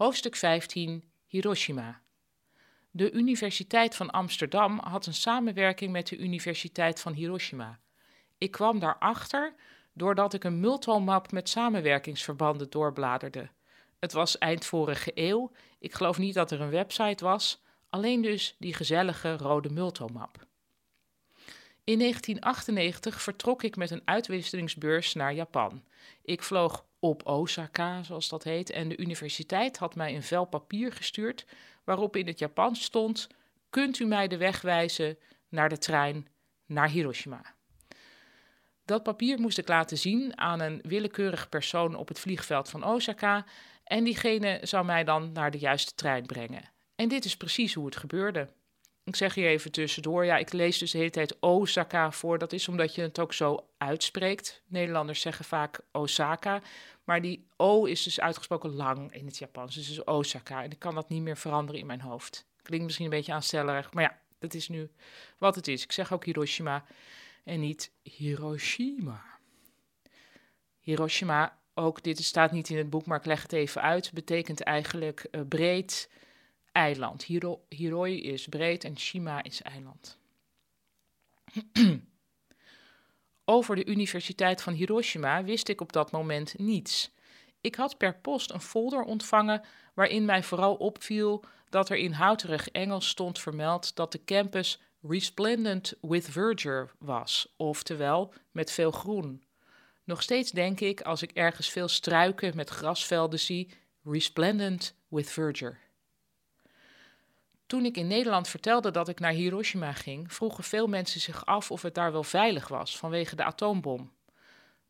Hoofdstuk 15 Hiroshima. De Universiteit van Amsterdam had een samenwerking met de Universiteit van Hiroshima. Ik kwam daarachter doordat ik een multomap met samenwerkingsverbanden doorbladerde. Het was eind vorige eeuw, ik geloof niet dat er een website was, alleen dus die gezellige rode multomap. In 1998 vertrok ik met een uitwisselingsbeurs naar Japan. Ik vloog op Osaka, zoals dat heet, en de universiteit had mij een vel papier gestuurd waarop in het Japans stond: Kunt u mij de weg wijzen naar de trein naar Hiroshima? Dat papier moest ik laten zien aan een willekeurig persoon op het vliegveld van Osaka en diegene zou mij dan naar de juiste trein brengen. En dit is precies hoe het gebeurde. Ik zeg hier even tussendoor, ja, ik lees dus de hele tijd Osaka voor. Dat is omdat je het ook zo uitspreekt. Nederlanders zeggen vaak Osaka, maar die O is dus uitgesproken lang in het Japans. Dus Osaka en ik kan dat niet meer veranderen in mijn hoofd. Klinkt misschien een beetje aanstellerig, maar ja, dat is nu wat het is. Ik zeg ook Hiroshima en niet Hiroshima. Hiroshima, ook dit staat niet in het boek, maar ik leg het even uit, betekent eigenlijk uh, breed eiland. Hiro, Hiroi is breed en Shima is eiland. Over de Universiteit van Hiroshima wist ik op dat moment niets. Ik had per post een folder ontvangen waarin mij vooral opviel dat er in houterig Engels stond vermeld dat de campus resplendent with verdure was, oftewel met veel groen. Nog steeds denk ik, als ik ergens veel struiken met grasvelden zie, resplendent with verdure. Toen ik in Nederland vertelde dat ik naar Hiroshima ging, vroegen veel mensen zich af of het daar wel veilig was vanwege de atoombom.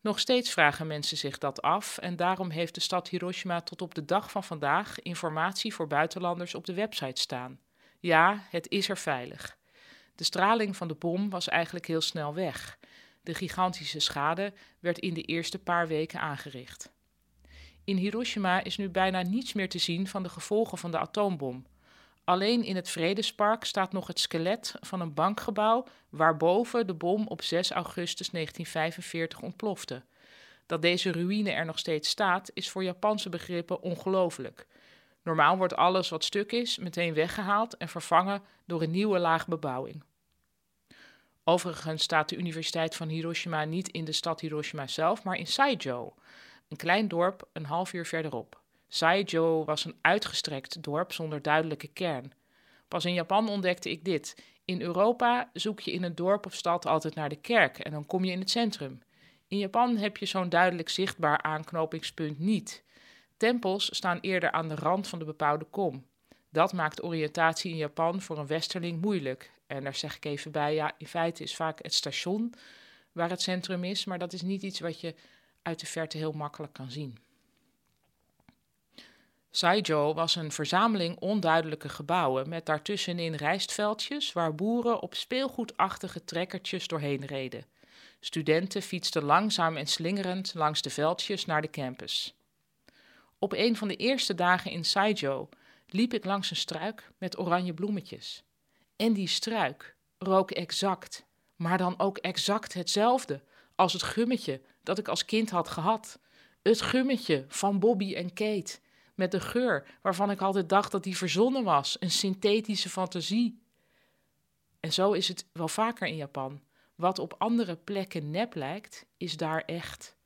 Nog steeds vragen mensen zich dat af en daarom heeft de stad Hiroshima tot op de dag van vandaag informatie voor buitenlanders op de website staan. Ja, het is er veilig. De straling van de bom was eigenlijk heel snel weg. De gigantische schade werd in de eerste paar weken aangericht. In Hiroshima is nu bijna niets meer te zien van de gevolgen van de atoombom. Alleen in het Vredespark staat nog het skelet van een bankgebouw waarboven de bom op 6 augustus 1945 ontplofte. Dat deze ruïne er nog steeds staat, is voor Japanse begrippen ongelooflijk. Normaal wordt alles wat stuk is meteen weggehaald en vervangen door een nieuwe laag bebouwing. Overigens staat de Universiteit van Hiroshima niet in de stad Hiroshima zelf, maar in Saijo, een klein dorp een half uur verderop. Saijo was een uitgestrekt dorp zonder duidelijke kern. Pas in Japan ontdekte ik dit. In Europa zoek je in een dorp of stad altijd naar de kerk en dan kom je in het centrum. In Japan heb je zo'n duidelijk zichtbaar aanknopingspunt niet. Tempels staan eerder aan de rand van de bepaalde kom. Dat maakt oriëntatie in Japan voor een westerling moeilijk. En daar zeg ik even bij, ja, in feite is vaak het station waar het centrum is, maar dat is niet iets wat je uit de verte heel makkelijk kan zien. Saijo was een verzameling onduidelijke gebouwen met daartussenin rijstveldjes waar boeren op speelgoedachtige trekkertjes doorheen reden. Studenten fietsten langzaam en slingerend langs de veldjes naar de campus. Op een van de eerste dagen in Saijo liep ik langs een struik met oranje bloemetjes. En die struik rook exact, maar dan ook exact hetzelfde als het gummetje dat ik als kind had gehad. Het gummetje van Bobby en Kate met de geur waarvan ik altijd dacht dat die verzonnen was, een synthetische fantasie. En zo is het wel vaker in Japan. Wat op andere plekken nep lijkt, is daar echt.